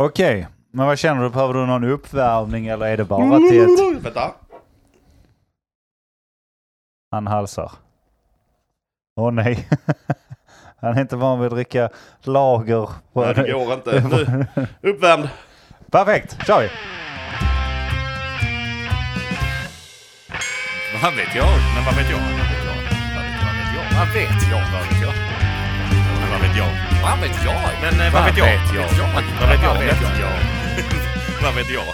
Okej, men vad känner du? Behöver du någon uppvärmning eller är det bara till ett... Vänta. Han halsar. Åh nej. Han är inte van vid att dricka lager. Nej, det går inte. Nu, uppvärmd. Perfekt, kör vi! Vad vet jag? Men vad vet jag? Vad vet jag? Vad vet jag? Vad vet jag? Vad vet jag? Men vad vet jag? Men eh, vad vet jag? Vad vet jag? Vad vet jag? Vad vet jag?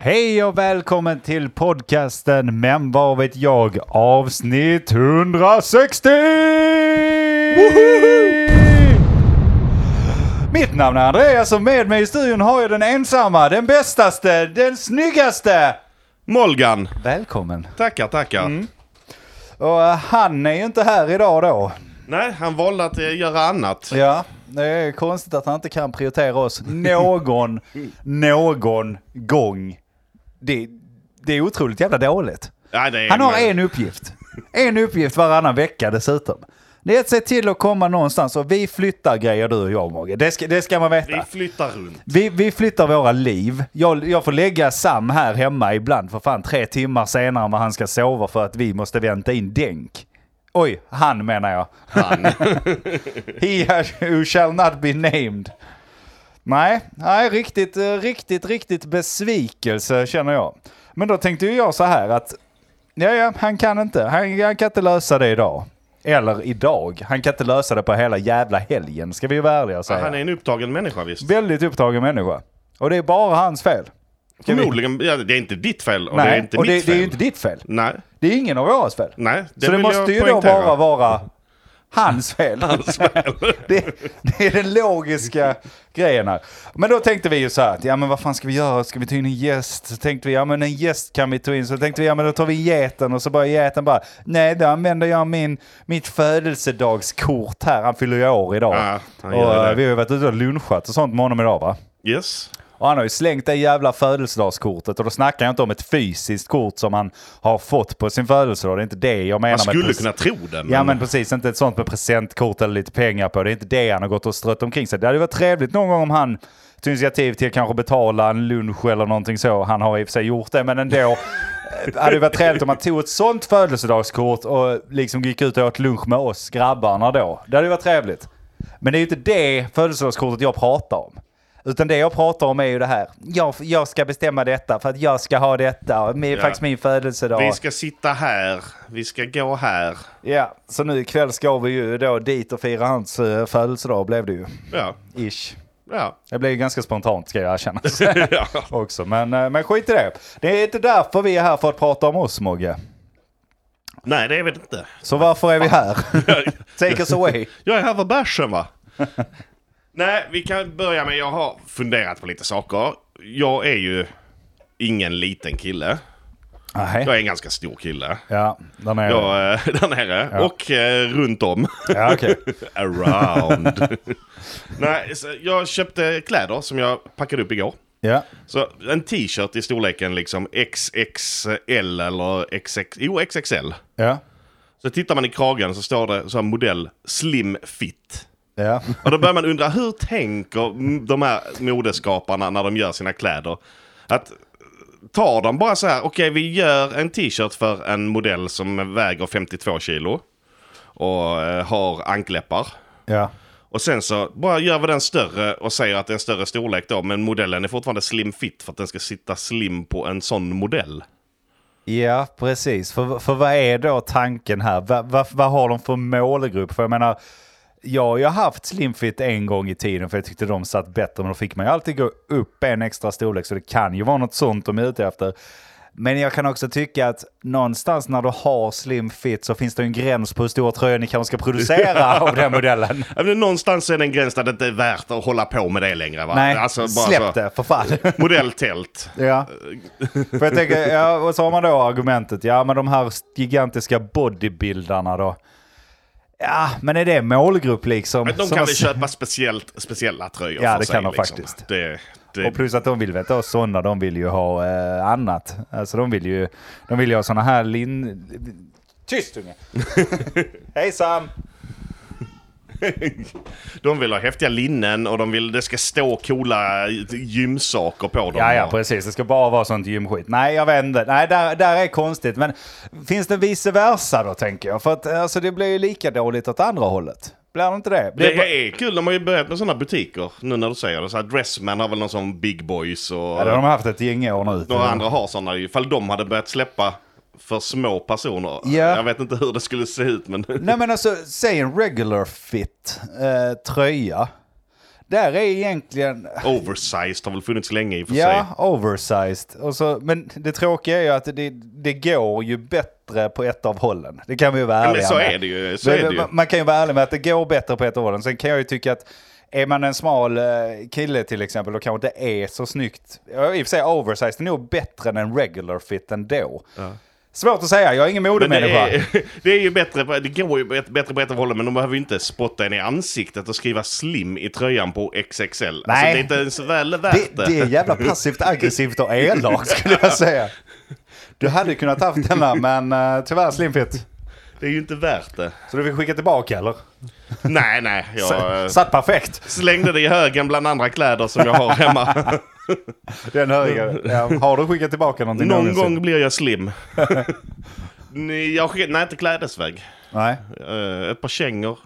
Hej och välkommen till podcasten Men vad vet jag avsnitt 160! Mitt namn är Andreas och med mig i studion har jag den ensamma, den bästaste, den snyggaste! Molgan. Välkommen! Tackar, tackar. Och eh, han är ju inte här idag då. Nej, han valde att eh, göra annat. Ja, det är konstigt att han inte kan prioritera oss någon, någon gång. Det, det är otroligt jävla dåligt. Nej, det är Han har men- en uppgift. En uppgift varannan vecka dessutom. Det är att se till att komma någonstans och vi flyttar grejer du och jag Mogge. Det ska, det ska man Vi veta. flyttar runt. Vi, vi flyttar våra liv. Jag, jag får lägga Sam här hemma ibland för fan tre timmar senare än vad han ska sova för att vi måste vänta in dänk. Oj, han menar jag. Han. He who shall not be named. Nej, nej riktigt, eh, riktigt, riktigt besvikelse känner jag. Men då tänkte ju jag så här att, ja, ja, han kan inte, han, han kan inte lösa det idag. Eller idag, han kan inte lösa det på hela jävla helgen, ska vi ju vara ärliga och säga. Han är en upptagen människa visst. Väldigt upptagen människa. Och det är bara hans fel. Vi- Förmodligen, ja, det är inte ditt fel och det är Nej, inte och mitt det, fel. det är ju inte ditt fel. Nej, Det är ingen av våras fel. nej. Så det måste ju då poängtera. bara vara hans fel. det, det är den logiska grejen här. Men då tänkte vi ju så här, att, ja men vad fan ska vi göra? Ska vi ta in en gäst? Så tänkte vi, ja men en gäst kan vi ta in. Så tänkte vi, ja men då tar vi geten och så bara geten bara, nej då använder jag min, mitt födelsedagskort här. Han fyller ju år idag. Ja, och eh, det. vi har ju varit ute och lunchat och sånt med honom idag va? Yes. Och han har ju slängt det jävla födelsedagskortet och då snackar jag inte om ett fysiskt kort som han har fått på sin födelsedag. Det är inte det jag menar Man med skulle pres- kunna tro det. Men... Ja men precis, inte ett sånt med presentkort eller lite pengar på. Det är inte det han har gått och strött omkring sig. Det hade varit trevligt någon gång om han tog initiativ till att kanske betala en lunch eller någonting så. Han har i och för sig gjort det men ändå. eh, hade det varit trevligt om han tog ett sånt födelsedagskort och liksom gick ut och åt lunch med oss grabbarna då. Det hade varit trevligt. Men det är ju inte det födelsedagskortet jag pratar om. Utan det jag pratar om är ju det här. Jag, jag ska bestämma detta för att jag ska ha detta. Det är Ja. faktiskt min födelsedag. Vi ska sitta här, vi ska gå här. Ja, så nu ikväll ska vi ju då dit och fira hans uh, födelsedag blev det ju. Ja, Ish. ja. Det blev ju ganska spontant ska jag erkänna. ja. Också, men, eh, men skit i det. Det är inte därför vi är här för att prata om oss Mogge. Nej, det är väl inte. Så varför är vi här? Take us away. Jag är här för bärsen va? Nej, vi kan börja med, jag har funderat på lite saker. Jag är ju ingen liten kille. Nej. Jag är en ganska stor kille. Ja, där nere. Jag, eh, där nere. Ja. Och eh, runt om. Ja, okej. Around. Nej, jag köpte kläder som jag packade upp igår. Ja. Så en t-shirt i storleken liksom XXL eller XX, jo XXL. Ja. Så tittar man i kragen så står det så modell Slim Fit. Ja. Och då börjar man undra, hur tänker de här modeskaparna när de gör sina kläder? Att tar de bara så här, okej vi gör en t-shirt för en modell som väger 52 kilo och eh, har ankläppar. Ja. Och sen så bara gör vi den större och säger att det är en större storlek då, men modellen är fortfarande slim fit för att den ska sitta slim på en sån modell. Ja, precis. För, för vad är då tanken här? Va, va, vad har de för målgrupp? För jag menar, jag har ju haft Slimfit en gång i tiden för jag tyckte de satt bättre, men då fick man ju alltid gå upp en extra storlek, så det kan ju vara något sånt de är ute efter. Men jag kan också tycka att någonstans när du har slim fit så finns det en gräns på hur stora tröjor ni kanske ska producera av den modellen. Men Någonstans är det en gräns där det inte är värt att hålla på med det längre va? Nej, Alltså, släpp så, det för fan. Modelltält. Ja. För jag tänker, ja, och så har man då argumentet, ja men de här gigantiska bodybuildarna då. Ja, men är det målgrupp liksom? Men de kan väl köpa speciellt, speciella tröjor Ja, för det sig, kan de liksom. faktiskt. Det, det, Och plus att de vill veta sådana, de vill ju ha eh, annat. Alltså de vill ju, de vill ju ha sådana här lin... Tyst unge! Hej Sam! De vill ha häftiga linnen och de vill det ska stå coola gymsaker på dem. Ja, ja, precis. Det ska bara vara sånt gymskit. Nej, jag vet inte. Nej, där, där är konstigt. Men finns det vice versa då, tänker jag? För att alltså, det blir ju lika dåligt åt andra hållet. Blir det inte det? Det bara- är kul, de har ju börjat med sådana butiker nu när du säger det. Så här, Dressman har väl någon sån Big Boys och Ja, det har de haft ett gäng år nu. några andra har sådana. Ifall de hade börjat släppa för små personer. Ja. Jag vet inte hur det skulle se ut men... Nej men alltså, säg en regular fit eh, tröja. Där är egentligen, Oversized har väl funnits länge i och för sig. ja, oversized. Och så, men det tråkiga är ju att det, det går ju bättre på ett av hållen. Det kan vi ju vara Ja, ärliga men så med. är det ju. Så Men- är det ju. Man, kan ju vara ärlig med att det går bättre på ett av hållen. Sen kan jag ju tycka att är man en smal eh, kille till exempel och kanske inte är så snyggt. Ja, I och för sig oversized är nog bättre än en regular fit ändå. Svårt att säga, jag är ingen det, modemänniska. är, det är ju bättre, det går ju bättre på ett av hållen men de behöver ju inte spotta en i ansiktet och skriva slim i tröjan på XXL. Alltså det Nej. är inte ens väl värt Det, det är jävla passivt aggressivt och elakt skulle jag säga. Du hade kunnat haft denna men uh, tyvärr slimfit. Det är ju inte värt det. Så du vill skicka tillbaka eller? Nej, nej. Jag Satt perfekt. slängde det i högen bland andra kläder som jag har hemma. Den höga. Ja, har du skickat tillbaka någonting Någon någonsin? gång blir jag slim. Jag, skick- nej, inte klädesväg. Nej. Eh, ett par kängor.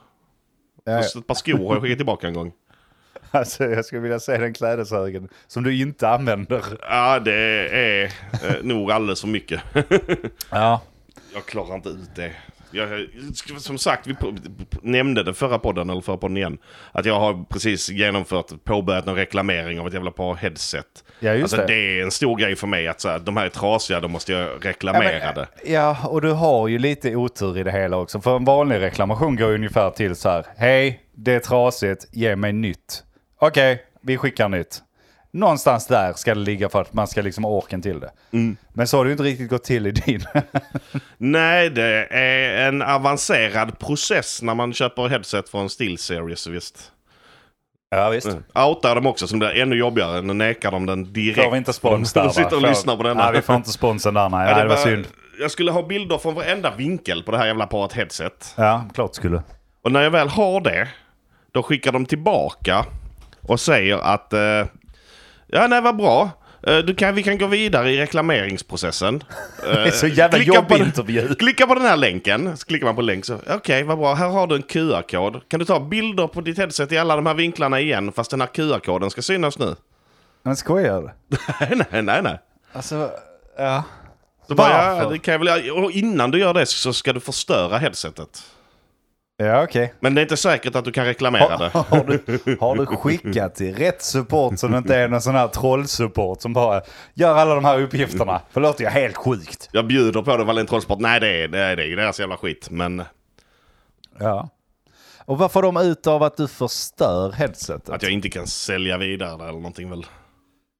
Ja, och Ett par skor har jag skickat tillbaka en gång. alltså, jag skulle vilja se den klädeshögen som du inte använder. Ja, det är eh, nog alldeles för mycket. Ja. Jag klarar inte ut det. Jag, som sagt, vi nämnde det förra podden, eller förra podden igen. Att jag har precis genomfört, påbörjat en reklamering av ett jävla par headset. Ja, just alltså, det. det är en stor grej för mig att så här, de här är trasiga, då måste jag reklamera det. Ja, och du har ju lite otur i det hela också. För en vanlig reklamation går ungefär till så här. Hej, det är trasigt, ge mig nytt. Okej, vi skickar nytt. Någonstans där ska det ligga för att man ska liksom ha orken till det. Men så har det ju inte riktigt gått till i din. Nej, det är en avancerad process när man köper headset från SteelSeries, visst. ja, visst. Outar dem också, som blir ännu jobbigare. Nu nekar de den direkt. Får vi inte spons där De sitter och Får- lyssnar på denna. Nej, vi får inte sponsen där nej. Ja, nej det var synd. Jag skulle ha bilder från varenda vinkel på det här jävla paret headset. Ja, klart skulle. Och när jag väl har det, då skickar de tillbaka och säger att eh, ja, nej, vad bra. Eh, Du kan, vi kan gå vidare i reklameringsprocessen. Eh, Det är så jävla klicka på jobbig den- intervju. Klicka på den här länken. Så klickar man på länk så, okej vad bra, här har du en QR-kod. Kan du ta bilder på ditt headset i alla de här vinklarna igen fast den här QR-koden ska synas nu? Men skojar du? nej, nej, nej, nej. Alltså, ja. Så bara, ja, Varför? det kan jag väl, och innan du gör det så ska du förstöra headsetet. Ja, okej. Men det är inte säkert att du kan reklamera det. Har du, har du skickat till rätt support så det inte är någon sån här trollsupport som bara gör alla de här uppgifterna? För det låter ju helt sjukt. Jag bjuder på det Valent Trollsport. Nej, det är, det är, det är deras jävla skit. Men Ja. Och vad får de ut av att du förstör headsetet? att jag inte kan sälja vidare det eller någonting väl.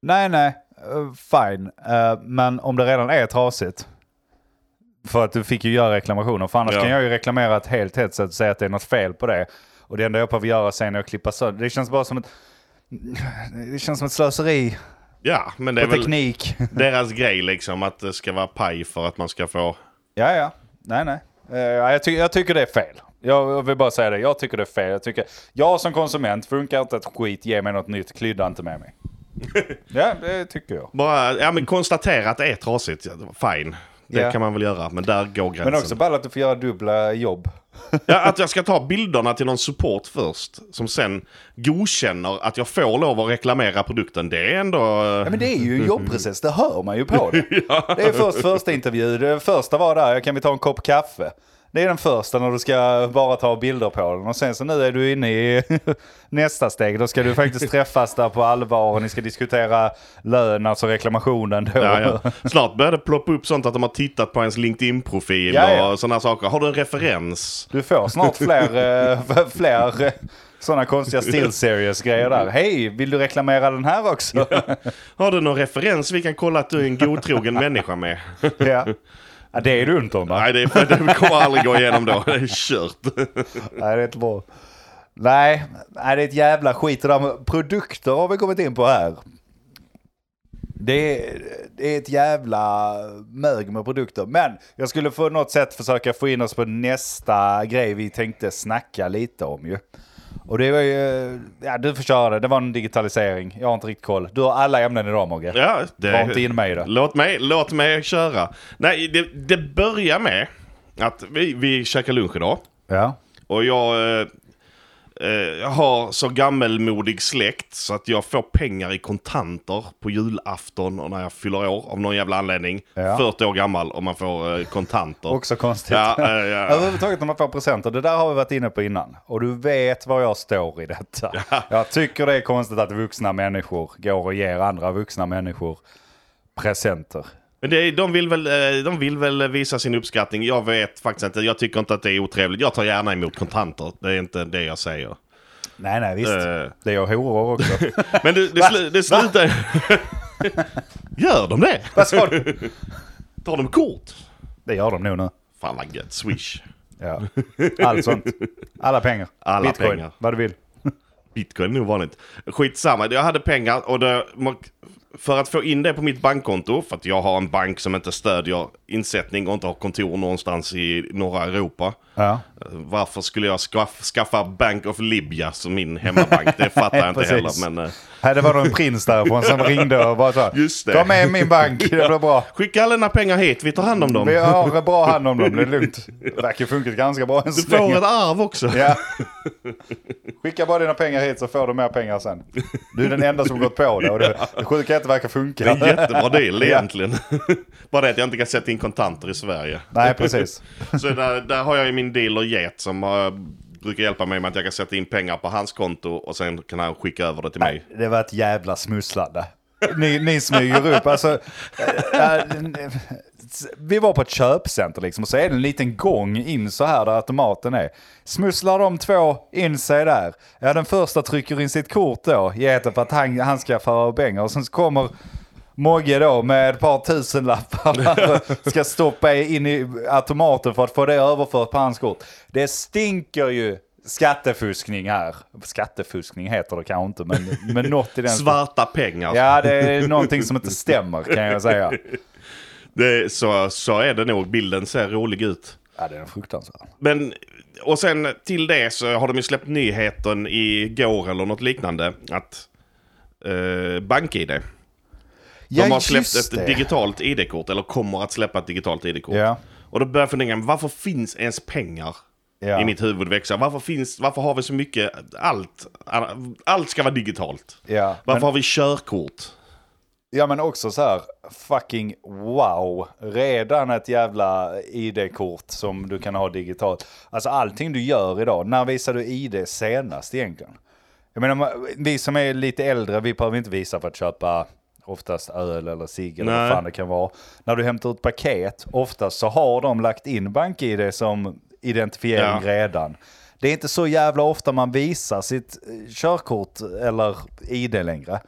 Nej, nej. eh, fine. Eh, men om det redan är trasigt. För att du fick ju göra reklamationer. För annars Ja. kan jag ju reklamera ett helt headset och säga att det är något fel på det. Och det enda jag behöver göra sen är att klippa sönder. Det känns bara som ett... Det känns som ett slöseri Ja, men det är väl teknik. deras grej liksom att det ska vara paj för att man ska få... Ja, ja. Nej, nej. Eh, ja, jag, ty- jag tycker det är fel. Jag, vill bara säga det. Jag tycker det är fel. Jag, tycker, jag som konsument, funkar inte ett skit, ge mig något nytt, klydda inte med mig. ja, det tycker jag. Bara, ja men konstatera att det är trasigt. Fine. Det Ja. kan man väl göra, men där går gränsen. Men också bara att du får göra dubbla jobb. ja, att jag ska ta bilderna till någon support först, som sen godkänner att jag får lov att reklamera produkten. Det är ändå... Ja, men det är ju en jobbprocess, det hör man ju på det. Det är först första intervju, det första var där, kan vi ta en kopp kaffe? Det är den första när du ska bara ta bilder på den. Och sen så nu är du inne i nästa steg. Då ska du faktiskt träffas där på allvar och ni ska diskutera lön, alltså reklamationen då. Ja, ja. Snart börjar det ploppa upp sånt att de har tittat på ens LinkedIn-profil Ja, ja. och sådana saker. Har du en referens? Du får snart fler, eh, fler eh, sådana konstiga still series grejer där. Hej, vill du reklamera den här också? Har du någon referens vi kan kolla att du är en godtrogen människa med? ja. Ja, det är du inte om va? Nej, det, är, det kommer aldrig gå igenom då. Det är kört. Nej, det är inte bra. Nej, nej, det är ett jävla skit. Det där med produkter har vi kommit in på här. Det är, det är ett jävla mög med produkter. Men jag skulle på något sätt försöka få in oss på nästa grej vi tänkte snacka lite om ju. Och det var ju, ja du får köra det, det var en digitalisering. Jag har inte riktigt koll. Du har alla ämnen idag Mogge. Ja, det, Var inte in mig i det. Låt mig, låt mig köra. Nej, det, det börjar med att vi, vi käkar lunch idag. Ja. Och jag eh, eh, har så gammelmodig släkt så att jag får pengar i kontanter på julafton och när jag fyller år av någon jävla anledning. Ja. 40 år gammal och man får eh, kontanter. Också konstigt. Ja, eh, ja. Överhuvudtaget när man får presenter, det där har vi varit inne på innan. Och du vet var jag står i detta. Jag tycker det är konstigt att vuxna människor går och ger andra vuxna människor presenter. Men det, de, vill väl, eh, de vill väl visa sin uppskattning. Jag vet faktiskt inte. Jag tycker inte att det är otrevligt. Jag tar gärna emot kontanter. Det är inte det jag säger. Nej, nej, visst. Eh. Det gör horor också. Men det, det, slu, det slutar... Gör de det? Vad sa du? Tar de kort? Det gör de nog nu. Fan vad gött. Swish. Ja. Allt sånt. Alla pengar. Alla Bitcoin. pengar. Vad du vill. Bitcoin är nog vanligt. Skitsamma, jag hade pengar och det, för att få in det på mitt bankkonto, för att jag har en bank som inte stödjer insättning och inte har kontor någonstans i norra Europa. Ja. Varför skulle jag skaff, skaffa Bank of Libya som min hemmabank? Det fattar jag inte heller. Men, eh, Här, det var en prins därifrån som ringde och bara sa Just det. Ta med min bank, det blir bra. skicka alla dina pengar hit, vi tar hand om dem. Vi har bra hand om dem, det är lugnt. Det verkar funkat ganska bra än Du så får länge. ett arv också. Ja. Skicka bara dina pengar hit så får du mer pengar sen. Du är den enda som gått på det och det, det sjuka att det verkar funka. Det är en jättebra deal egentligen. Bara det att jag inte kan sätta in kontanter i Sverige. Nej, precis. Så där, där har jag ju min dealer Get som uh, brukar hjälpa mig med att jag kan sätta in pengar på hans konto och sen kan han skicka över det till mig. Det var ett jävla smusslande. Ni, ni smyger upp, alltså. äh, äh, vi var på ett köpcenter liksom och så är det en liten gång in så här där automaten är. Smusslar de två in sig där. Ja, den första trycker in sitt kort då, det för att han, han ska föra pengar. Och sen så kommer Mogge då med ett par tusenlappar ska stoppa in i automaten för att få det överfört på hans kort. Det stinker ju skattefuskning här. Skattefuskning heter det kanske inte, men, men något i den Svarta pengar. Ja, det är någonting som inte stämmer kan jag säga. Det, så, så är det nog. Bilden ser rolig ut. Ja, det är fruktansvärt. Men, och sen till det så har de ju släppt nyheten igår eller något liknande. Att eh, BankID. De Ja, har släppt ett det. digitalt ID-kort, eller kommer att släppa ett digitalt ID-kort. Ja. Och då börjar jag fundera, varför finns ens pengar Ja. i mitt huvud växa? Varför, finns, varför har vi så mycket, allt, allt ska vara digitalt? Ja, Varför men, har vi körkort? Ja, men också så här, fucking wow. Redan ett jävla ID-kort som du kan ha digitalt. Alltså allting du gör idag, när visar du ID senast egentligen? Jag menar, vi som är lite äldre, vi behöver inte visa för att köpa oftast öl eller cigg eller vad fan det kan vara. När du hämtar ut paket, oftast så har de lagt in BankID som identifiering Ja. redan. Det är inte så jävla ofta man visar sitt eh, körkort eller ID längre.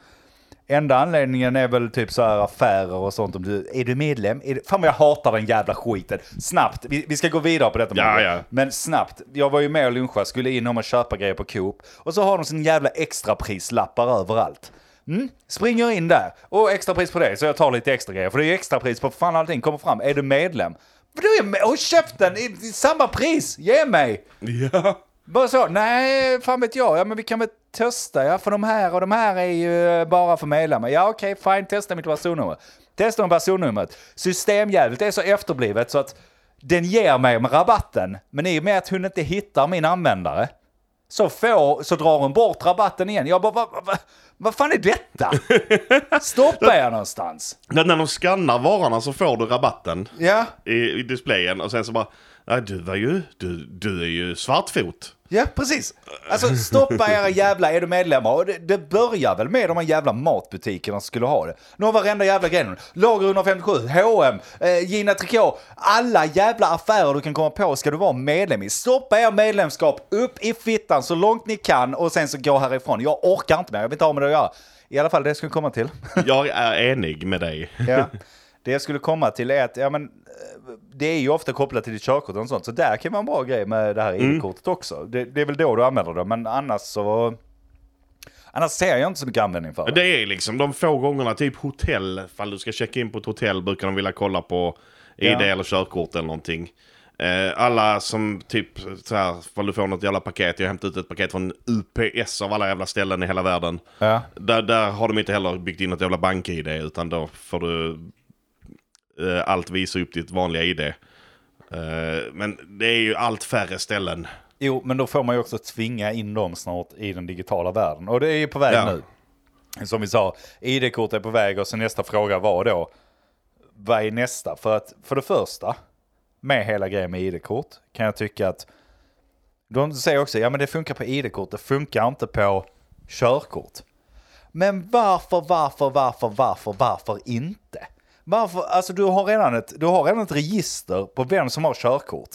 Enda anledningen är väl typ så här affärer och sånt. Om du, är du medlem? Är du, fan vad jag hatar den jävla skiten. Snabbt, vi, vi ska gå vidare på detta. Ja, ja. Men snabbt, jag var ju med och lunchade, skulle in och köpa grejer på Coop. Och så har de sin jävla extraprislappar överallt. Mm, springer in där. Och extrapris på det, så jag tar lite extra grejer. För det är ju extrapris på fan allting kommer fram. Är du medlem? Vadå, är jag med? Håll käften! I, i samma pris! Ge mig! Ja. Bara så, nej, fan vet jag. Ja, men vi kan väl testa, ja, för de här och de här är ju bara för medlemmar. Ja, okej, fine, testa mitt personnummer. Testa med personnumret. Systemjävligt är så efterblivet så att den ger mig med rabatten, men i och med att hon inte hittar min användare så, får, så drar hon bort rabatten igen. Jag bara, vad va, va, vad fan är detta? Stoppa er någonstans. När när de skannar varorna så får du rabatten Ja, i, i displayen och sen så bara, nej du var ju, du, du är ju svartfot. Ja, precis. Alltså stoppa era jävla, är du medlemmar? Och det, det börjar väl med de här jävla matbutikerna som skulle ha det. Nu har varenda jävla grej. nu. Lager 157, H&M, eh, Gina Tricot. Alla jävla affärer du kan komma på ska du vara medlem i. Stoppa er medlemskap upp i fittan så långt ni kan och sen så gå härifrån. Jag orkar inte mer, jag vill inte ha med det att göra. I alla fall det jag skulle komma till. Jag är enig med dig. Ja. Det jag skulle komma till är att, ja men, det är ju ofta kopplat till ditt körkort och sånt, så där kan vara en bra grej med det här ID-kortet också. Det, det är väl då du använder det, men annars så... Annars ser jag inte så mycket användning för det. Det är liksom de få gångerna, typ hotell, ifall du ska checka in på ett hotell brukar de vilja kolla på ID Ja. eller körkort eller någonting. Eh, alla som typ så här, ifall du får något jävla paket, jag har hämtat ut ett paket från UPS av alla jävla ställen i hela världen. Ja. Där, där har de inte heller byggt in något jävla bank-ID utan då får du allt visa upp ditt vanliga ID. Eh, men det är ju allt färre ställen. Jo, men då får man ju också tvinga in dem snart i den digitala världen. Och det är ju på väg Ja. nu. Som vi sa, ID-kort är på väg och så nästa fråga var då, vad är nästa? För att för det första, med hela grejen med ID-kort, kan jag tycka att de säger också, ja men det funkar på ID-kort, det funkar inte på körkort. Men varför, varför, varför, varför, varför inte? Varför, alltså du har redan ett, du har redan ett register på vem som har körkort.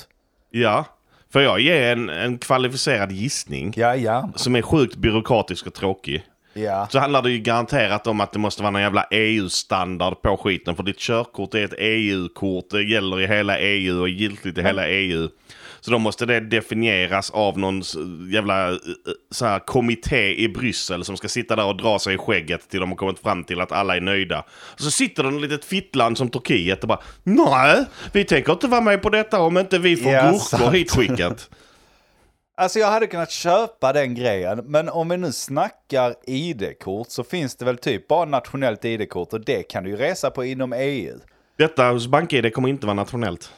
Ja, för jag ger en, en kvalificerad gissning. Ja, ja. som är sjukt byråkratisk och tråkig. Ja. Så handlar det ju garanterat om att det måste vara någon jävla EU-standard på skiten. För ditt körkort är ett EU-kort, det gäller i hela EU och är giltigt i hela EU. Så då måste det definieras av någon jävla eh, eh, så här, kommitté i Bryssel som ska sitta där och dra sig i skägget till de har kommit fram till att alla är nöjda. Och så sitter det en litet fittland som Turkiet och bara Nej, vi tänker inte vara med på detta om inte vi får Ja, gurkor hitskickat. Alltså jag hade kunnat köpa den grejen, men om vi nu snackar ID-kort så finns det väl typ bara nationellt ID-kort och det kan du ju resa på inom EU. Detta hos BankID kommer inte vara nationellt.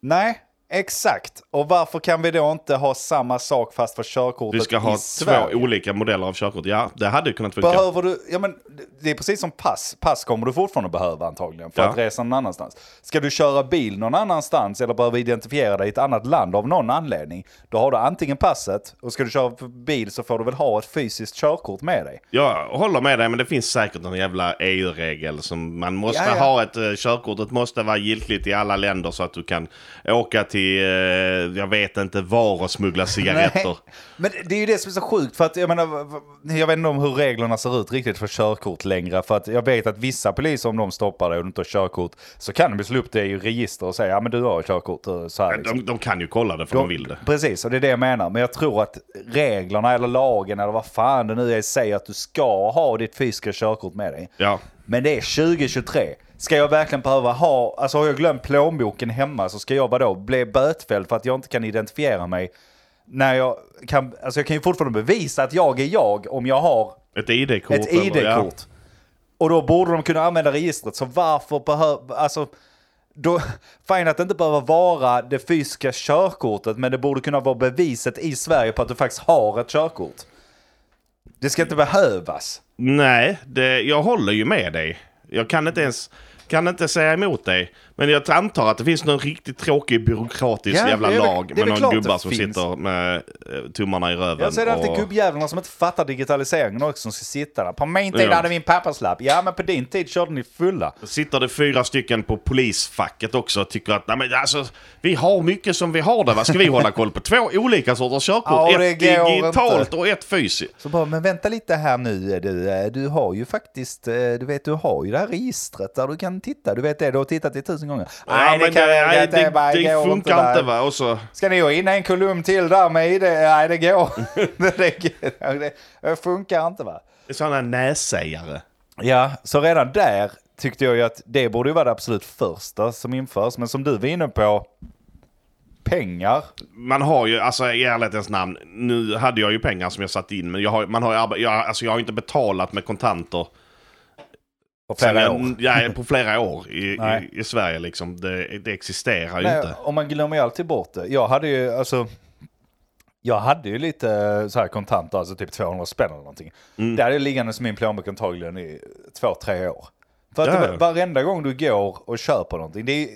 Nej, exakt. Och varför kan vi då inte ha samma sak fast för körkortet Vi ska i ha två Sverige? olika modeller av körkort. Ja, det hade kunnat funka. Behöver du, ja men det är precis som pass. Pass kommer du fortfarande behöva antagligen för Ja. att resa någon annanstans. Ska du köra bil någon annanstans eller behöver identifiera dig i ett annat land av någon anledning. Då har du antingen passet och ska du köra bil så får du väl ha ett fysiskt körkort med dig. Jag håller med dig, men det finns säkert någon jävla EU-regel som man måste Ja, ja. ha ett uh, körkortet måste vara giltigt i alla länder så att du kan åka till, eh, jag vet inte var och smuggla cigaretter. Men det är ju det som är så sjukt för att jag menar, jag vet inte om hur reglerna ser ut riktigt för körkort längre. För att jag vet att vissa poliser om de stoppar dig och du inte har körkort så kan de slå upp det i register och säga ja men du har körkort och så här. Liksom. de, de kan ju kolla det för de vill det. Precis, och det är det jag menar. Men jag tror att reglerna eller lagen eller vad fan det nu är säger att du ska ha ditt fysiska körkort med dig. Ja. Men det är 2023. Ska jag verkligen behöva ha, alltså har jag glömt plånboken hemma så ska jag vadå, bli bötfälld för att jag inte kan identifiera mig. När jag kan, alltså jag kan ju fortfarande bevisa att jag är jag om jag har Ett ID-kort. ett ID-kort. Ja. Och då borde de kunna använda registret, så varför behöver, alltså, då, fine att det inte behöver vara det fysiska körkortet, men det borde kunna vara beviset i Sverige på att du faktiskt har ett körkort. Det ska inte behövas. Nej, det, jag håller ju med dig. Jag kan inte ens kan inte säga emot dig. Men jag antar att det finns någon riktigt tråkig byråkratisk Ja, jävla det lag det med någon gubbar som finns. sitter med eh, tummarna i röven. Jag ser alltid och- gubbjävlarna som inte fattar digitaliseringen också som ska sitta där. På min tid Ja. hade vi en papperslapp. Ja, men på din tid körde ni fulla. Sitter det fyra stycken på polisfacket också och tycker att Nej, men alltså, vi har mycket som vi har där. Vad ska vi hålla koll på? Två olika sorters körkort. Ja, ett digitalt inte. och ett fysiskt. Så bara, men vänta lite här nu. Du, du har ju faktiskt, eh, du vet, du har ju det här registret där du kan titta. Du vet det, du har tittat i tusen gånger. Ja, men kan jag nej, inte, det, bara, det går funkar där. inte va. Och så, Ska ni ha in en kolumn till där med ID? Nej, det går. det, det funkar inte va? det är sådana nässägare. Ja, så redan där tyckte jag ju att det borde ju vara det absolut första som införs. Men som du var inne på, pengar. Man har ju, alltså i ärlighetens namn, nu hade jag ju pengar som jag satt in, men jag har, man har jag, alltså, jag har inte betalat med kontanter På flera år. ja, på flera år i, i, i Sverige. Liksom. Det, det existerar ju Nej, inte. och man glömmer ju alltid bort det. Jag hade ju, alltså, jag hade ju lite så här kontanter, alltså typ 200 spänn eller någonting. Mm. Det hade ju liggande som min plånbok antagligen i två, tre år. För att Ja, det, varenda gång du går och köper någonting, det är,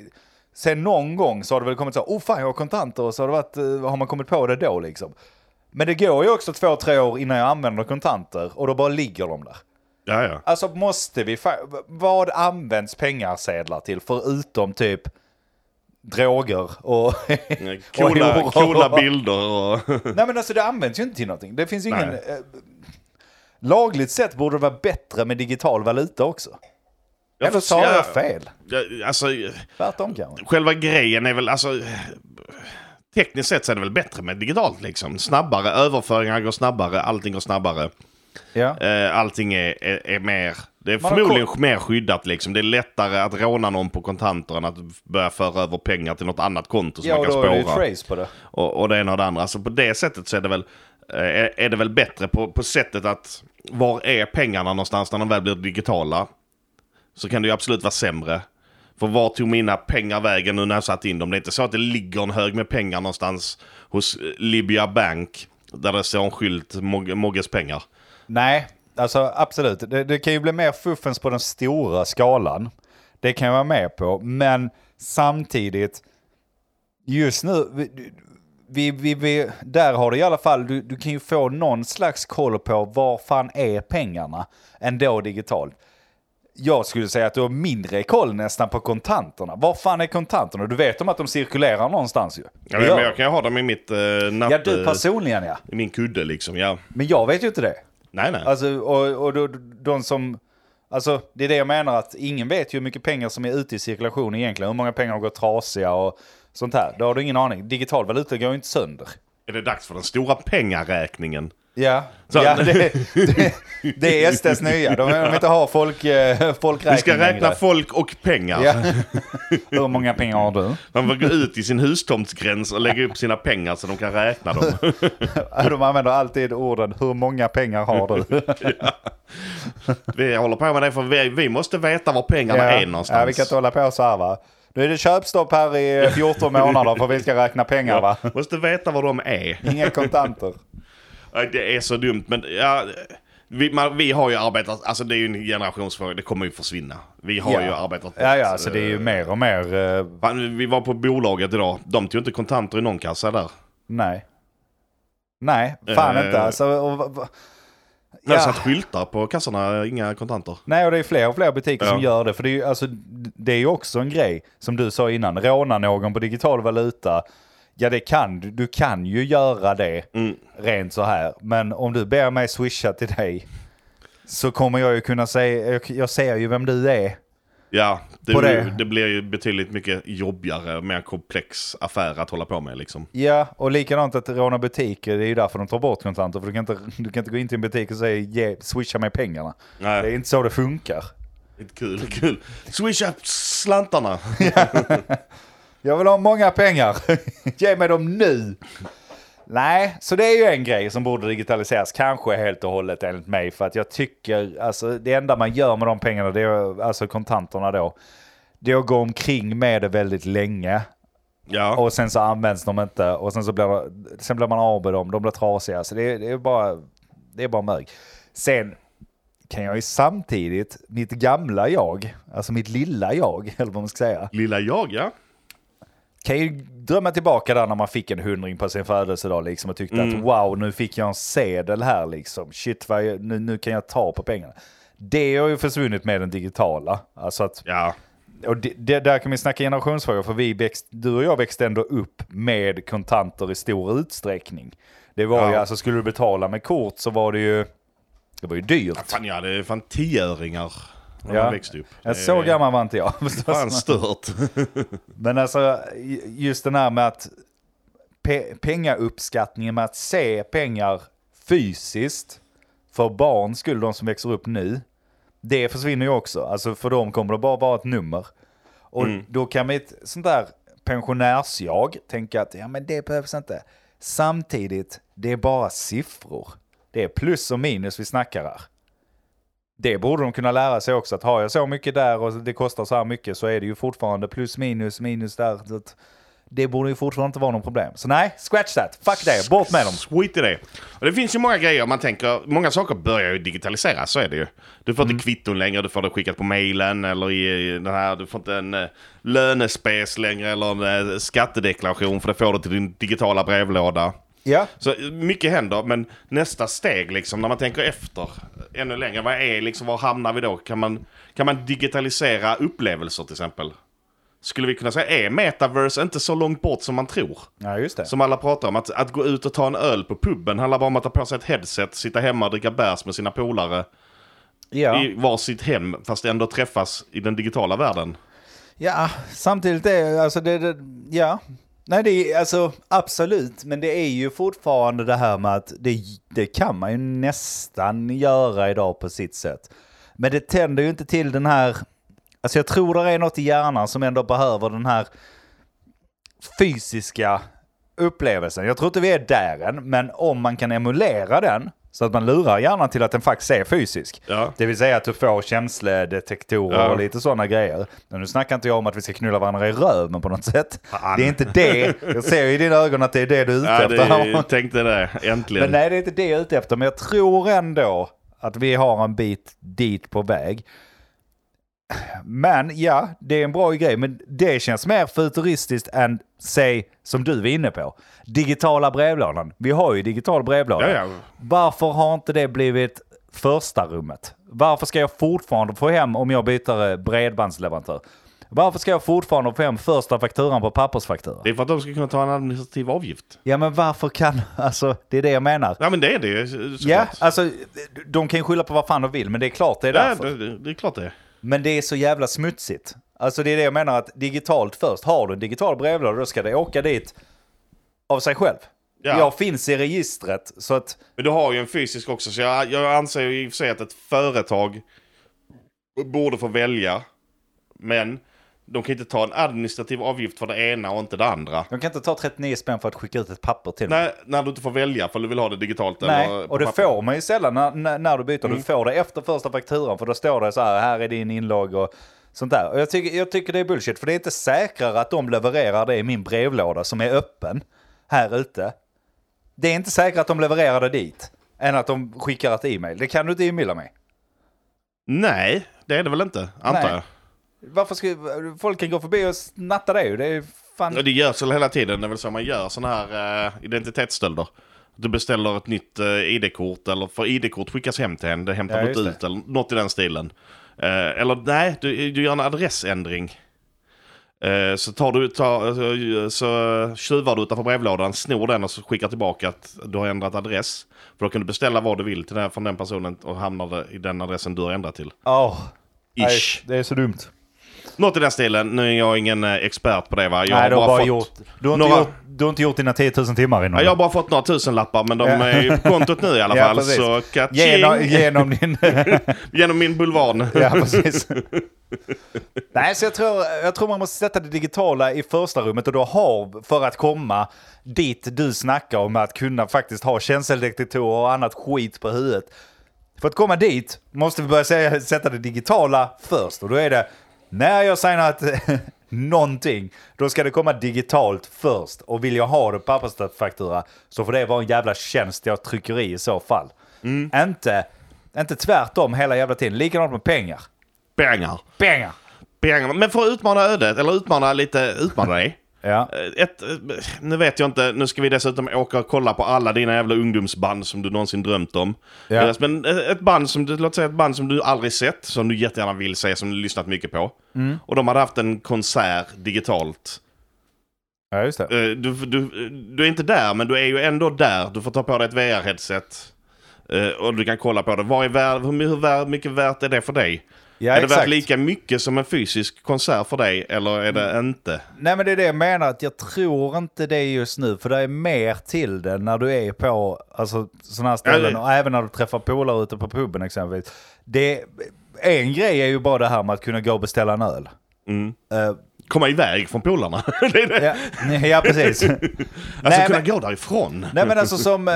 sen någon gång så har det väl kommit så, oh fan jag har kontanter, och så har, det varit, eh, har man kommit på det då liksom. Men det går ju också två, tre år innan jag använder kontanter och då bara ligger de där. Ja, ja. Alltså måste vi, vad används pengarsedlar till förutom typ droger och... Coola, horor. coola bilder och... Nej men alltså det används ju inte till någonting. Det finns ju ingen... Eh, lagligt sett borde det vara bättre med digital valuta också. Eller så har Ja, jag fel. ja, Alltså, Tvärtom kanske. själva grejen är väl alltså... Tekniskt sett så är det väl bättre med digitalt liksom. Snabbare, överföringar går snabbare, allting går snabbare. Ja. Eh, allting är, är, är mer... Det är Man förmodligen mer skyddat liksom. Det är lättare att råna någon på kontanter än att börja föra över pengar till något annat konto som Ja, man och kan då är det spåra. trace på det. Och, och det ena och det andra. Så på det sättet så är det väl, eh, är, är det väl bättre på, på sättet att var är pengarna någonstans när de väl blir digitala? Så kan det ju absolut vara sämre. För var tog mina pengar vägen nu när jag satt in dem? Det är inte så att det ligger en hög med pengar någonstans hos Libya Bank. Där det står en skylt, Mog- Mogges pengar. Nej, alltså absolut. Det, det kan ju bli mer fuffens på den stora skalan. Det kan jag vara med på. Men samtidigt, just nu, vi, vi, vi, där har du i alla fall, du, du kan ju få någon slags koll på var fan är pengarna ändå digitalt. Jag skulle säga att du har mindre koll nästan på kontanterna. Var fan är kontanterna? Du vet om att de cirkulerar någonstans ju. Ja, men jag kan ju ha dem i mitt uh, natt... Ja, du personligen ja. I min kudde liksom, ja. Men jag vet ju inte det. Nej, nej. Alltså, och, och då, de som... Alltså, det är det jag menar att ingen vet ju hur mycket pengar som är ute i cirkulation egentligen. Hur många pengar har gått trasiga och sånt här. Det har du ingen aning. Digital valuta går ju inte sönder. Är det dags för den stora pengaräkningen? Ja, Så- ja det, det, det är SDs nya. De vill inte ha folk, eh, folkräkning Vi ska räkna längre. folk och pengar. Ja. Hur många pengar har du? Man får gå ut i sin hustomtsgräns och lägga upp sina pengar så de kan räkna dem. De använder alltid orden hur många pengar har du? Vi håller på med det för vi, vi måste veta var pengarna är någonstans. ja, vi kan inte hålla på så här va. Nu är det köpstopp här i 14 månader för vi ska räkna pengar va. Måste veta var de är. Inga kontanter. Ja, Det är så dumt men ja, vi, man, vi har ju arbetat, alltså det är ju en generationsfråga, det kommer ju försvinna. Vi har Ja. ju arbetat Ja, ja, bort, alltså det är ju eh, mer och mer... eh, fan, Vi var på bolaget idag, de tog inte kontanter i någon kassa där. nej. Nej, fan Eh. inte. Alltså, och, ja. satt skyltar på kassorna, inga kontanter. Nej, och det är fler och fler butiker som Ja. gör det. För det är ju alltså, det är också en grej, som du sa innan, råna någon på digital valuta. Ja, det kan du. Du kan ju göra det Mm. rent så här. Men om du ber mig swisha till dig så kommer jag ju kunna säga, jag, jag ser ju vem du är. Ja, det, det. det. blir ju betydligt mycket jobbigare, mer komplex affär att hålla på med liksom. Ja, och likadant att råna butiker, det är ju därför de tar bort kontanter. För du kan inte, du kan inte gå in till en butik och säga ge, swisha mig pengarna. Nej. Det är inte så det funkar. Kul, kul. Swisha slantarna. Jag vill ha många pengar. Ge mig dem nu. Nej, så det är ju en grej som borde digitaliseras, kanske helt och hållet enligt mig. För att jag tycker, alltså det enda man gör med de pengarna, det är, alltså kontanterna då, det är att gå omkring med det väldigt länge. Ja. Och sen så används de inte och sen så blir, sen blir man av med dem, de blir trasiga. Så det, det är bara, det är bara mög. Sen kan jag ju samtidigt, mitt gamla jag, alltså mitt lilla jag, eller vad man ska säga, Lilla jag, ja. Kan ju drömma tillbaka där när man fick en hundring på sin födelsedag liksom och tyckte att wow, nu fick jag en sedel här liksom. Shit, vad jag, nu, nu kan jag ta på pengarna. Det har ju försvunnit med den digitala. Alltså att, Ja. och det, det, där kan vi snacka generationsfrågor, för vi växt, du och jag växte ändå upp med kontanter i stor utsträckning. Det var ju, Ja. alltså skulle du betala med kort så var det ju, det var ju dyrt. Fan, ja, det är fan tioöringar. När Ja. man växte upp. Ja, så är gammal var inte jag. Fan stört. Men alltså just den här med att pe- pengauppskattningen med att se pengar fysiskt för barn skulle de som växer upp nu. Det försvinner ju också. Alltså för dem kommer det bara vara ett nummer. Och då kan vi ett sånt där pensionärsjag tänka att ja men det behövs inte. Samtidigt, det är bara siffror. Det är plus och minus vi snackar här. Det borde de kunna lära sig också, att har jag så mycket där och det kostar så här mycket så är det ju fortfarande plus minus, minus där. Så det borde ju fortfarande inte vara något problem. Så nej, scratch that. Fuck det, bort med dem. Skit i det. Och det finns ju många grejer man tänker, många saker börjar ju digitaliseras, så är det ju. Du får Mm. inte kvitton längre, du får det skickat på mailen eller i den här, du får inte en eh, lönespes längre eller en eh, skattedeklaration för det får du till din digitala brevlåda. Ja, Så mycket händer, men nästa steg liksom när man tänker efter ännu längre, vad är liksom, var hamnar vi då? Kan man, kan man digitalisera upplevelser till exempel? Skulle vi kunna säga, är metaverse inte så långt bort som man tror? ja just det. Som alla pratar om, att, att gå ut och ta en öl på puben handlar bara om att ta på sig ett headset, sitta hemma och dricka bärs med sina polare Ja. i varsitt hem, fast ändå träffas i den digitala världen. ja, samtidigt är alltså det, det, ja. Nej, det är alltså absolut, men det är ju fortfarande det här med att det, det kan man ju nästan göra idag på sitt sätt. Men det tänder ju inte till den här, alltså jag tror det är något i hjärnan som ändå behöver den här fysiska upplevelsen. Jag tror inte vi är där än, men om man kan emulera den så att man lurar hjärnan till att den faktiskt är fysisk. Ja. Det vill säga att du får känsledetektorer Ja. och lite sådana grejer. Men nu snackar inte jag om att vi ska knulla varandra i röven på något sätt. Fan. Det är inte det. Jag ser ju i dina ögon att det är det du är ute Ja, efter. det, tänkte det. Äntligen. Men nej, det är inte det jag är ute efter. Men jag tror ändå att vi har en bit dit på väg. Men ja, det är en bra grej. Men det känns mer futuristiskt än, säg, som du var inne på. Digitala brevlådan. Vi har ju digital brevlåda. Ja, ja. Varför har inte det blivit första rummet? Varför ska jag fortfarande få hem, om jag byter eh, bredbandsleverantör, varför ska jag fortfarande få hem första fakturan på pappersfaktura? Det är för att de ska kunna ta en administrativ avgift. Ja, men varför kan, alltså, det är det jag menar. Ja, men det är det såklart. Ja, alltså de kan ju skylla på vad fan de vill, men det är klart det är Ja, därför. det, det är klart det är. Men det är så jävla smutsigt. Alltså det är det jag menar att digitalt först, har du en digital brevlåda då ska det åka dit av sig själv. Ja. Jag finns i registret så att, Men du har ju en fysisk också, så jag, jag anser ju i och för sig att ett företag borde få välja. Men de kan inte ta en administrativ avgift för det ena och inte det andra. de kan inte ta 39 spänn för att skicka ut ett papper till. Nej, när du inte får välja för du vill ha det digitalt Nej, eller och det papper. Mm. får man ju sällan när, när, du byter. Du får det efter första fakturan för då står det så här, här är din inlogg och sånt där. Och jag tycker, jag tycker det är bullshit för det är inte säkrare att de levererar det i min brevlåda som är öppen här ute. Det är inte säkrare att de levererar det dit än att de skickar ett e-mail. Det kan du inte inbilla mig. Nej, det är det väl inte, antar Nej. jag. Varför ska folk kan gå förbi och snatta det ju? Det är fan... Ja, det görs väl hela tiden, det är väl så man gör sådana här uh, identitetsstölder. Du beställer ett nytt eh, ID-kort eller för ID-kort skickas hem till en, det hämtar Ja, inte ut eller något i den stilen. Eh, eller nej, du, du gör en adressändring. Så tar du, tar, eh, så tjuvar du utanför brevlådan, snor den och så skickar tillbaka att du har ändrat adress. För då kan du beställa vad du vill till den, från den personen och hamnar i den adressen du har ändrat till. Nej, Ish. det är så dumt. Något i den stilen. Nu är jag ingen eh, expert på det va. Jag nej, du har bara fått- gjort... Du har, några- gjort, du har inte gjort dina 10 000 timmar innan. Ja, jag har bara fått några tusen lappar men de är ju på kontot nu i alla fall. så Genom, genom din... genom min bulvan. ja, precis. Nej, så jag tror, jag tror man måste sätta det digitala i första rummet och då har, för att komma dit du snackar om att kunna faktiskt ha känseldetektorer och annat skit på huvudet. För att komma dit måste vi börja sätta det digitala först och då är det när jag signat någonting, då ska det komma digitalt först. Och vill jag ha det på pappersfaktura så får det vara en jävla tjänst jag trycker i i så fall. Inte, inte tvärtom hela jävla tiden. Likadant med pengar. Pengar. Pengar! Pengar. Men för att utmana ödet, eller utmana lite, utmana dig. Ja. Eh, Ett, eh, nu vet jag inte, nu ska vi dessutom åka och kolla på alla dina jävla ungdomsband som du någonsin drömt om. Ja. Eh, Men ett band som du, låt säga ett band som du aldrig sett, som du jättegärna vill se, som du lyssnat mycket på. Mm. Och de hade haft en konsert digitalt. ja, just det. Du, du, du är inte där, men du är ju ändå där. Du får ta på dig ett VR-headset. Och du kan kolla på det. Vad är värd, hur, mycket värt är det för dig? Ja, är det värt lika mycket som en fysisk konsert för dig, eller är det inte? Nej men det är det jag menar, att jag tror inte det just nu. För det är mer till det när du är på alltså, sådana här ställen. Ja, Och även när du träffar polare ute på puben exempelvis. Det, en grej är ju bara det här med att kunna gå och beställa en öl. Mm. Eh, Komma iväg från polarna. det det. ja, ja, precis. Alltså Nej, kunna men- gå därifrån. Nej men alltså som, eh,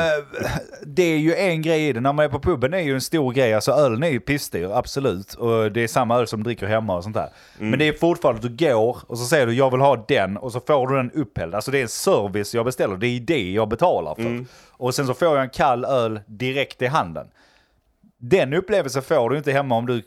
det är ju en grej i det. När man är på puben är ju en stor grej. Alltså ölen är ju pissdyr, absolut. Och det är samma öl som dricker hemma och sånt där. Men det är fortfarande att du går och så säger du jag vill ha den och så får du den upphälld. Alltså det är en service jag beställer, det är det jag betalar för. Och sen så får jag en kall öl direkt i handen. Den upplevelsen får du inte hemma om du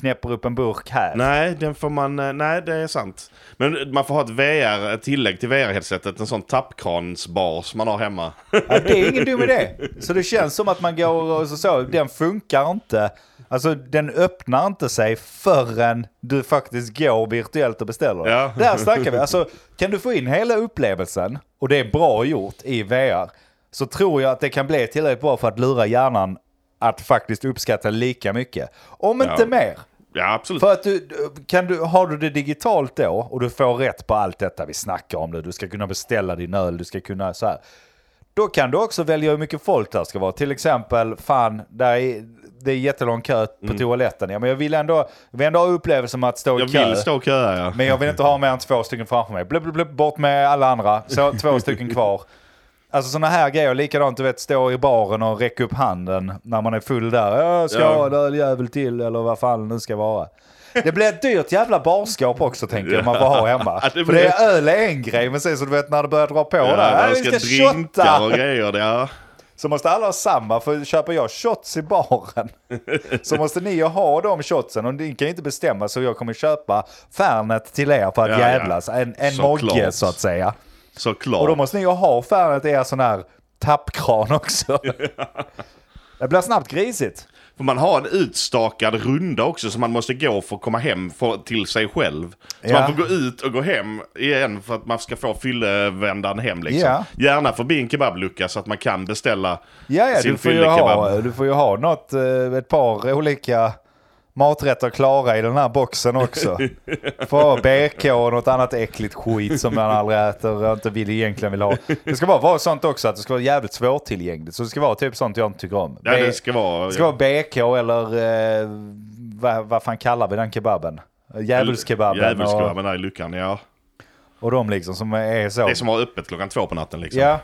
knäpper upp en burk här. Nej, den får man... eh, Nej, det är sant. Men man får ha ett VR, ett tillägg till VR-headsetet. En sån tappkransbar som man har hemma. Ja, det är ingen dum idé. Så det känns som att man går och så, så den funkar inte. Alltså den öppnar inte sig förrän du faktiskt går virtuellt och beställer. Ja. Där snackar vi. Alltså kan du få in hela upplevelsen och det är bra gjort i VR. Så tror jag att det kan bli tillräckligt bra för att lura hjärnan att faktiskt uppskatta lika mycket. Om inte Ja. mer. Ja, absolut. För att du, kan du, har du det digitalt då och du får rätt på allt detta vi snackar om nu, du ska kunna beställa din öl, du ska kunna så här. Då kan du också välja hur mycket folk där ska vara. Till exempel, fan, där är, det är jättelång kö på Mm. toaletten. Ja, men jag vill ändå, jag vill ändå ha upplevelsen med att stå i Jag kö. vill stå och köa, ja. Men jag vill inte ha mer än två stycken framför mig. Blub, blub, blub, bort med alla andra. Så två stycken kvar. Alltså sådana här grejer, likadant du vet stå i baren och räcka upp handen när man är full där. Jag ska Ja. ha en öljävel till eller vad fan det nu ska vara. Det blir ett dyrt jävla barskap också tänker jag man får ha hemma. Det För det är öl är en grej men sen så du vet när det börjar dra på Ja, där. när "Nej, de Vi ska ska drinka shotta! och grejer. Ja. Så måste alla ha samma, för köper jag shots i baren så måste ni ha de shotsen och ni kan ju inte bestämma så jag kommer köpa Fernet till er för att Ja, jävlas. En, en mogge så att säga. Såklart. Och då måste ni ju ha i er sån här tappkran också. Det blir snabbt grisigt. För man har en utstakad runda också som man måste gå för att komma hem för, till sig själv. Så Ja. man får gå ut och gå hem igen för att man ska få fyllevändan hem liksom. Ja. Gärna förbi en kebablucka så att man kan beställa Ja, ja sin du, får ju fyllekebab. ha, du får ju ha något, eh, ett par olika maträtter klara i den här boxen också. Ha BK och något annat äckligt skit som man aldrig äter och inte vill egentligen vill ha. Det ska bara vara sånt också att det ska vara jävligt svårtillgängligt. Så det ska vara typ sånt jag inte tycker om. Ja, det ska vara... det ska vara BK eller eh, vad, vad fan kallar vi den kebaben? Djävulskebaben Djävulskebaben där i luckan, ja. och de liksom som är så. Det som har öppet klockan två på natten liksom. Ja,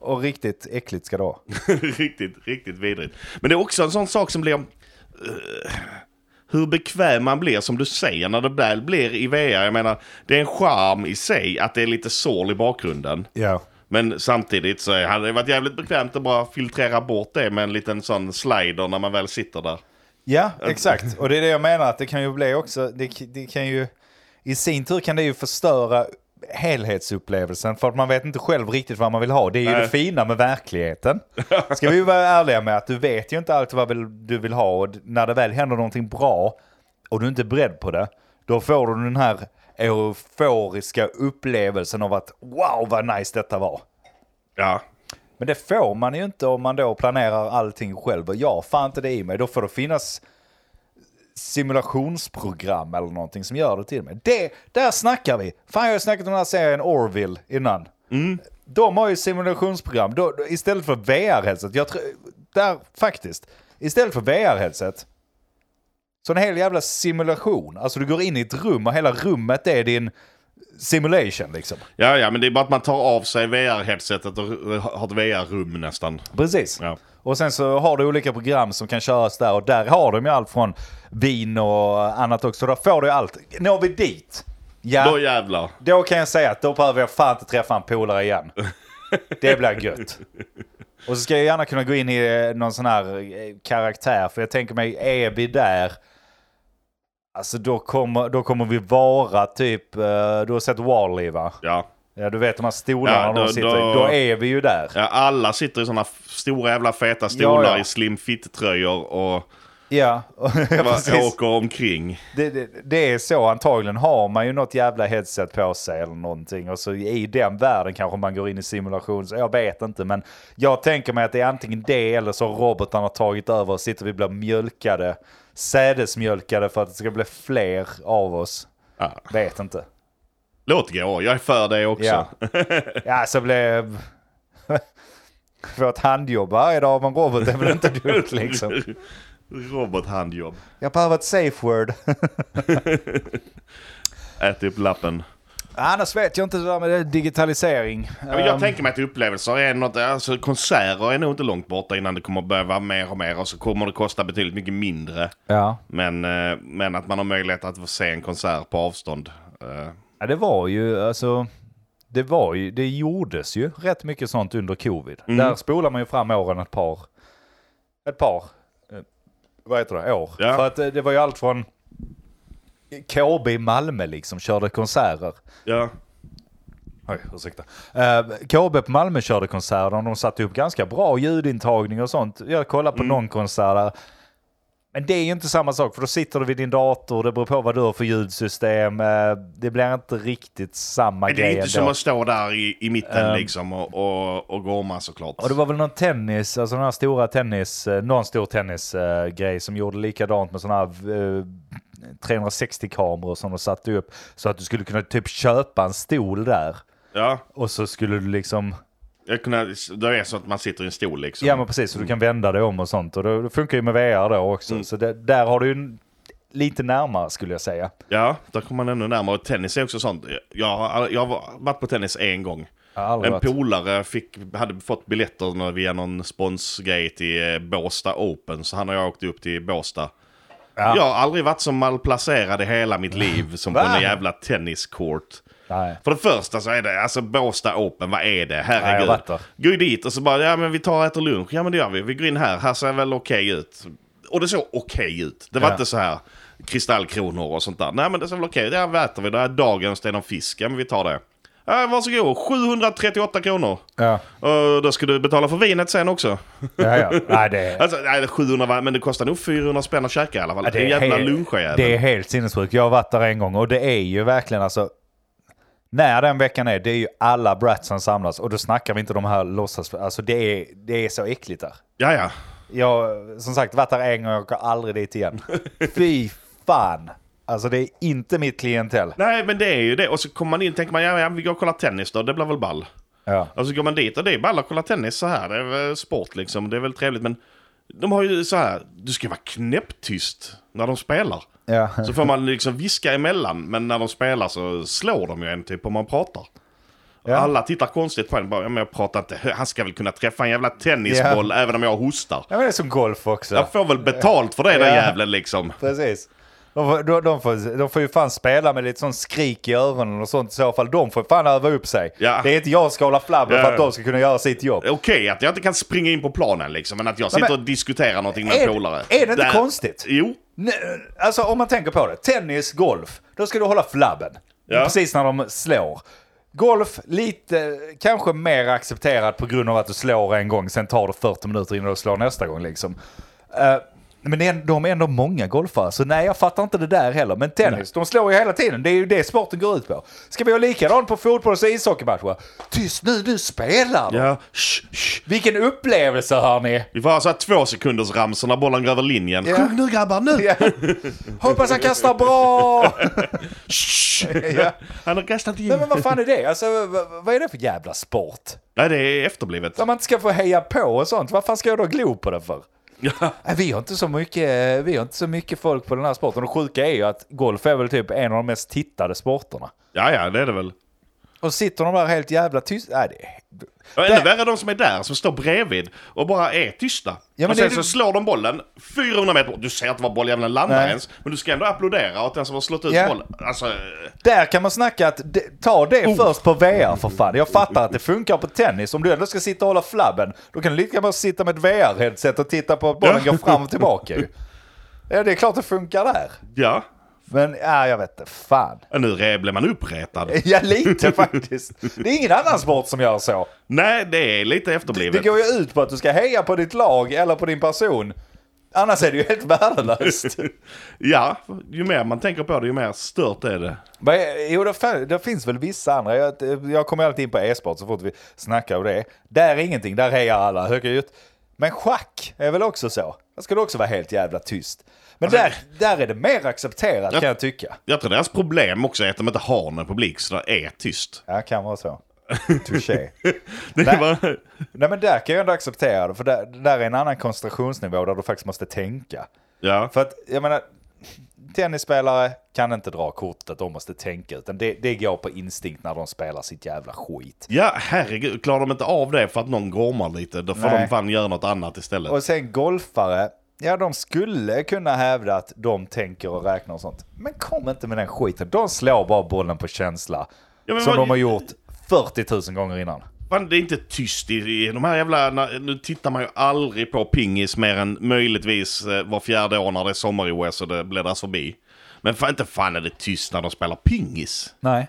och riktigt äckligt ska det vara. riktigt, riktigt vidrigt. Men det är också en sån sak som blir... eh, hur bekväm man blir, som du säger, när det väl blir i VR. Jag menar, det är en charm i sig att det är lite sål i bakgrunden. Ja. Men samtidigt så hade det varit jävligt bekvämt att bara filtrera bort det med en liten sån slider när man väl sitter där. Ja, exakt. Och det är det jag menar att det kan ju bli också, det, det kan ju, i sin tur kan det ju förstöra helhetsupplevelsen för att man vet inte själv riktigt vad man vill ha. Det är ju Nej. det fina med verkligheten. Ska vi vara ärliga med att du vet ju inte alltid vad du vill ha och när det väl händer någonting bra och du inte är beredd på det, då får du den här euforiska upplevelsen av att wow vad nice detta var. Ja, Men det får man ju inte om man då planerar allting själv. Och jag får inte det i mig. Då får det finnas simulationsprogram eller någonting som gör det till mig. Det, där snackar vi. Fan jag har snackat om den här serien Orville innan. De har ju simulationsprogram. Då, då, istället för VR-headset. Jag tror, där faktiskt. Istället för VR-headset. Så en hel jävla simulation. Alltså du går in i ett rum och hela rummet är din simulation liksom. ja, ja, men det är bara att man tar av sig VR-headsetet och har ett VR-rum nästan. Precis. Ja. Och sen så har du olika program som kan köras där och där har de ju allt från vin och annat också. Då får du allt. Når vi dit, ja, Då jävlar. då kan jag säga att då behöver jag fan inte träffa en polare igen. Det blir gött. Och så ska jag gärna kunna gå in i någon sån här eh, karaktär, för jag tänker mig, är vi där, alltså då kommer, då kommer vi vara typ, eh, du har sett Wall-E va? Ja. Ja, du vet de här stolarna Ja, de då- sitter i. då- Då är vi ju där. ja, alla sitter i såna f- stora jävla feta stolar Ja, ja. i slim fit-tröjor och Ja, åker omkring. Det, det, det är så antagligen har man ju något jävla headset på sig eller någonting och så i den världen kanske man går in i simulation. Så jag vet inte men jag tänker mig att det är antingen det eller så har robotarna tagit över och sitter vi och blir mjölkade, sädesmjölkade för att det ska bli fler av oss. Ja. Vet inte. Låt gå, jag är för det också. Ja, ja så blev... Få ett handjobb varje dag av en robot är väl inte dumt liksom. Robothandjobb. Jag behöver ett safe word. Ät upp lappen. Annars vet jag inte det där med digitalisering. Ja, jag Ehm, tänker mig att upplevelser är något, alltså konserter är nog inte långt borta innan det kommer börja vara mer och mer och så kommer det kosta betydligt mycket mindre. Ja. Men, eh, men att man har möjlighet att få se en konsert på avstånd. Eh, Ja, det var ju alltså. Det var ju, det gjordes ju rätt mycket sånt under covid. Där spolar man ju fram åren ett par, ett par, eh, vad heter det, år. Ja. För att eh, det var ju allt från KB i Malmö liksom körde konserter. Ja. Oj, ursäkta. Uh, KB på Malmö körde konserter och de satte upp ganska bra ljudintagning och sånt. Jag kollade på någon konsert där. Men det är ju inte samma sak för då sitter du vid din dator, det beror på vad du har för ljudsystem. Eh, det blir inte riktigt samma Men det grej är inte ändå. som att stå där i, i mitten Ehm. liksom och, och, och gorma såklart. Och det var väl någon tennis, alltså den här stora tennis, eh, någon stor tennisgrej som gjorde likadant med sådana här eh, 360-kameror som de satte upp. Så att du skulle kunna typ köpa en stol där. Ja, Och så skulle du liksom, jag kunna, det är så att man sitter i en stol liksom. ja men precis, så du kan vända dig om och sånt. Och det, det funkar ju med VR då också. Så det, där har du ju lite närmare skulle jag säga. Ja, där kommer man ännu närmare. Och tennis är också sånt. Jag har, jag har varit på tennis en gång. En varit. polare fick, hade fått biljetter via någon sponsgrej till eh, Båstad Open, så han och jag åkte upp till Båstad. Ja. Jag har aldrig varit så malplacerad i hela mitt liv som på en jävla tenniskort. Nej. För det första så är det, alltså Båstad Open, vad är det? Nej, Herregud. Gå ju dit och så bara, ja men vi tar och äter lunch. Ja men det gör vi. Vi går in här, här ser väl okej ut. Och det såg okej ut. Det var Ja. inte så här kristallkronor och sånt där. Nej men det ser väl okej ut. Ja, vad äter vi? Det är dagens, det är någon fisk. Ja men vi tar det. Ja, varsågod, 738 kronor. Ja, Och då ska du betala för vinet sen också. ja, ja. Nej, det är... Alltså, nej, 700 var, men det kostar nog 400 spänn att käka i alla fall. Ja, det är en jävla lunchjävel. Det är helt sinnessjukt. Jag har varit där en gång och det är ju verkligen alltså... När den veckan är, det är ju alla brats som samlas och då snackar vi inte de här låtsas... Alltså det är, det är så äckligt där. Ja, ja. Jag som sagt varit där en gång och åker aldrig dit igen. Fy fan! Alltså det är inte mitt klientell. Nej, men det är ju det. Och så kommer man in och tänker man, ja, ja vi går och kollar tennis då. Det blir väl ball. Ja. Och så går man dit och det är ball att kolla tennis så här. Det är väl sport liksom. Det är väl trevligt. Men de har ju så här, du ska vara knäpptyst när de spelar. Ja. Så får man liksom viska emellan. Men när de spelar så slår de ju en typ om man pratar. Ja. Alla tittar konstigt på en. Bara, men jag pratar inte. Han ska väl kunna träffa en jävla tennisboll även om jag hostar. ja men det är som golf också. Jag får väl betalt för det den Ja. jävlen liksom. Precis. De får, de, de, får, de får ju fan spela med lite sån skrik i öronen och sånt i så fall. De får fan öva upp sig. Ja. Det är inte jag som ska hålla flabben Ja. för att de ska kunna göra sitt jobb. Okej att jag inte kan springa in på planen liksom. Men att jag sitter men- och diskuterar någonting med en polare. är det inte Där- konstigt? Jo. Alltså om man tänker på det. Tennis, golf. Då ska du hålla flabben. Ja. Precis när de slår. Golf, lite kanske mer accepterat på grund av att du slår en gång, sen tar det 40 minuter innan du slår nästa gång liksom. Eh, men det är, de är ändå många golfare, så nej jag fattar inte det där heller. Men tennis, de slår ju hela tiden. Det är ju det sporten går ut på. Ska vi ha likadant på fotbolls och ishockeymatcher? Tyst nu, du spelar! Ja. Shh, shh. Vilken upplevelse hörni! Vi får ha så här två sekunders ramsor när bollen går över linjen. Ja. Sjung nu grabbar, nu! Ja. Hoppas han kastar bra! Ja. Han har kastat in. Nej men vad fan är det? Alltså vad, vad är det för jävla sport? Nej, det är efterblivet. Om man inte ska få heja på och sånt, vad fan ska jag då glo på det för? Ja. Vi har, inte så mycket, vi har inte så mycket folk på den här sporten. Och sjuka är ju att golf är väl typ en av de mest tittade sporterna. ja, ja, det är det väl. Och sitter de där helt jävla tysta? Nej, det... Och ännu Det- värre de som är där, som står bredvid och bara är tysta. men och det sen är- så slår de bollen 400 meter bort. Du ser inte var bolljäveln landar Nej. ens. Men du ska ändå applådera åt den som har slått ut Ja. bollen. Alltså, eh, Där kan man snacka att det, ta det först på VR för fan. Jag fattar att det funkar på tennis. Om du ändå ska sitta och hålla flabben, då kan du lika gärna sitta med ett VR-headset och titta på att bollen Ja. går fram och tillbaka. Ja, det är klart det funkar där. ja. Men ja, jag vet inte. Fan. Nu re- blir man uppretad. Ja, lite faktiskt. Det är ingen annan sport som gör så. Nej, det är lite Det efterblivet. går ju ut på att du ska heja på ditt lag eller på din person. Annars är det ju helt värdelöst. Ja, ju mer man tänker på det, ju mer stört är det. Men, Jo, det, det finns väl vissa andra. Jag, jag kommer alltid in på e-sport så fort vi snackar om det. Där är ingenting, där hejar alla högljutt. Men schack är väl också så? Där ska det också vara helt jävla tyst. Men Alltså- där, där är det mer accepterat Ja. kan jag tycka. Jag tror deras problem också är att de inte har någon publik, så det är tyst. Ja, kan vara så. Touché. Nej. var... Nej men där kan jag ändå acceptera det, för där, där är en annan koncentrationsnivå där du faktiskt måste tänka. Ja. För att, jag menar, tennisspelare kan inte dra kortet, de måste tänka, utan det, det går på instinkt när de spelar sitt jävla skit. ja, herregud. Klarar de inte av det för att någon gormar lite, då får Nej. de fan göra något annat istället. Och sen golfare, ja de skulle kunna hävda att de tänker och räknar och sånt. Men kom inte med den skiten, de slår bara bollen på känsla. Ja, som vad- de har gjort 40 000 gånger innan. Fan, det är inte tyst i, de här jävla... Nu tittar man ju aldrig på pingis mer än möjligtvis eh, var fjärde år när det är sommar-OS och det bläddras förbi. Men fan, inte fan är det tyst när de spelar pingis. Nej.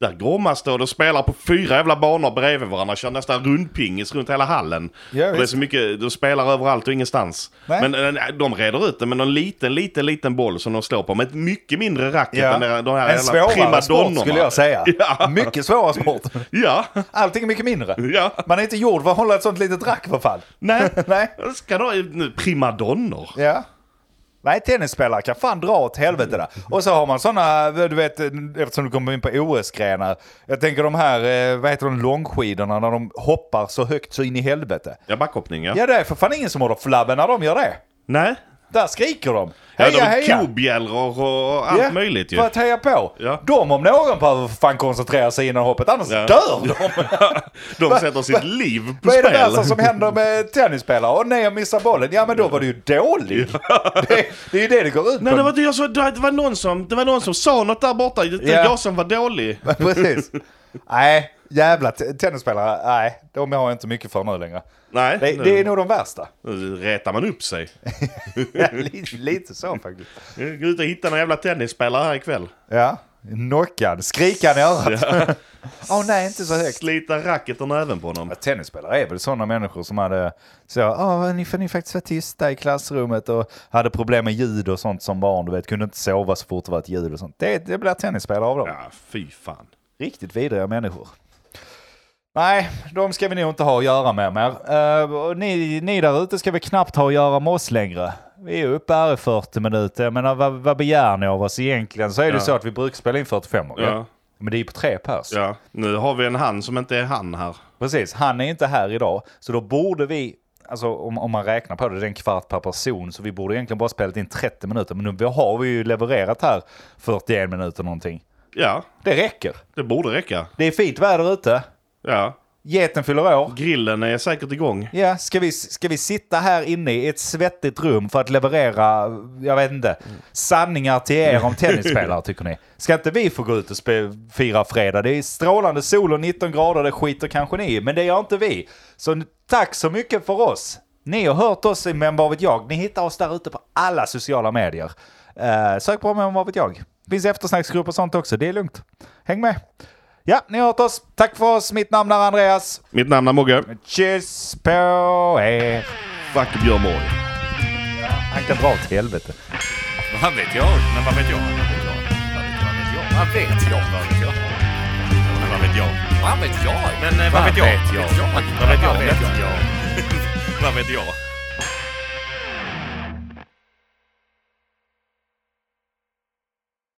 Där gormas det och spelar på fyra jävla banor bredvid varandra. Kör nästan rundpingis runt hela hallen. Ja, och det är så mycket, de spelar överallt och ingenstans. Nej. Men eh, de reder ut det med någon liten, liten, liten boll som de slår på. Med ett mycket mindre racket Ja. än de här En jävla svårare sport primadonnorna. skulle jag säga. Ja. Mycket svårare sport. Ja, Allting är mycket mindre. ja. Man är inte gjord för att hålla ett sånt litet rack för fan. Nej. Nej. Ska då primadonnor? Ja. Nej, tennisspelare kan fan dra åt helvete där. Och så har man sådana, du vet, eftersom du kommer in på OS-grenar. Jag tänker de här, eh, vad heter de, långskidorna när de hoppar så högt så in i helvete. Ja, backhoppning ja. Ja, det är för fan ingen som håller flabben när de gör det. Nej. Där skriker de. Ja, Heja, de heja! kobjällror och allt Ja, möjligt ju. För att heja på. Ja. De om någon behöver fan koncentrera sig innan hoppet, annars Ja. dör de. De sätter sitt liv på Vad är det spel. värsta som händer med tennisspelare? Och nej, jag missar bollen. Ja, men då var du ju dålig. Det, det är ju det det går ut Nej, på. det var, det, så, det, var någon som, det var någon som sa något där borta. Det var Ja. jag som var dålig. Precis. Nej, jävla tennisspelare. Nej, de har jag inte mycket för nu längre. Nej, Det, nu, det är nog de värsta. nu retar man upp sig. lite, lite så faktiskt. Gå ut och hitta någon jävla tennisspelare här ikväll. Ja, knockad, skrikan i örat. Åh nej, inte så högt. Slita racketen även på honom. Ja, Tennisspelare är väl sådana människor som hade så, åh, ni får ni faktiskt vara tysta i klassrummet och hade problem med ljud och sånt som barn, du vet, kunde inte sova så fort det var ett ljud och sånt. Det, det blir tennisspelare av dem. Ja, fy fan. Riktigt vidriga människor. Nej, de ska vi nog inte ha att göra med mer. Eh, ni, ni där ute ska vi knappt ha att göra med oss längre. Vi är uppe här i 40 minuter. Jag menar, vad, vad begär ni av oss egentligen? Så är det Ja. så att vi brukar spela in 45 år. Ja. Men det är ju på tre pers. Ja, nu har vi en han som inte är han här. Precis, han är inte här idag. Så då borde vi, alltså om, om man räknar på det, det är en kvart per person. Så vi borde egentligen bara spelat in 30 minuter. Men nu har vi ju levererat här 41 minuter någonting. Ja, Det räcker. det borde räcka. Det är fint väder ute. Ja, Geten fyller år. grillen är säkert igång. Ja, ska vi, ska vi sitta här inne i ett svettigt rum för att leverera, jag vet inte, sanningar till er om tennisspelare tycker ni? Ska inte vi få gå ut och fira fredag? Det är strålande sol och 19 grader, det skiter kanske ni i, men det gör inte vi. Så tack så mycket för oss. Ni har hört oss i Men vad vet jag? Ni hittar oss där ute på alla sociala medier. Uh, sök på Men vad vet jag? finns eftersnacksgrupper och sånt också, det är lugnt. Häng med. Ja, ni har hört oss. Tack för oss. Mitt namn är Andreas. Mitt namn är Mogge. Kyss på er. Fuck Björn Borg. Han kan dra åt helvete. Vad vet jag? Men vad vet jag? Vad vet jag? Vad vet jag? Vad vet jag? Men vad vet jag? Vad vet jag? Men eh, vad vet jag? vet jag? Vad vet jag? Vad vet jag? Vad vet jag?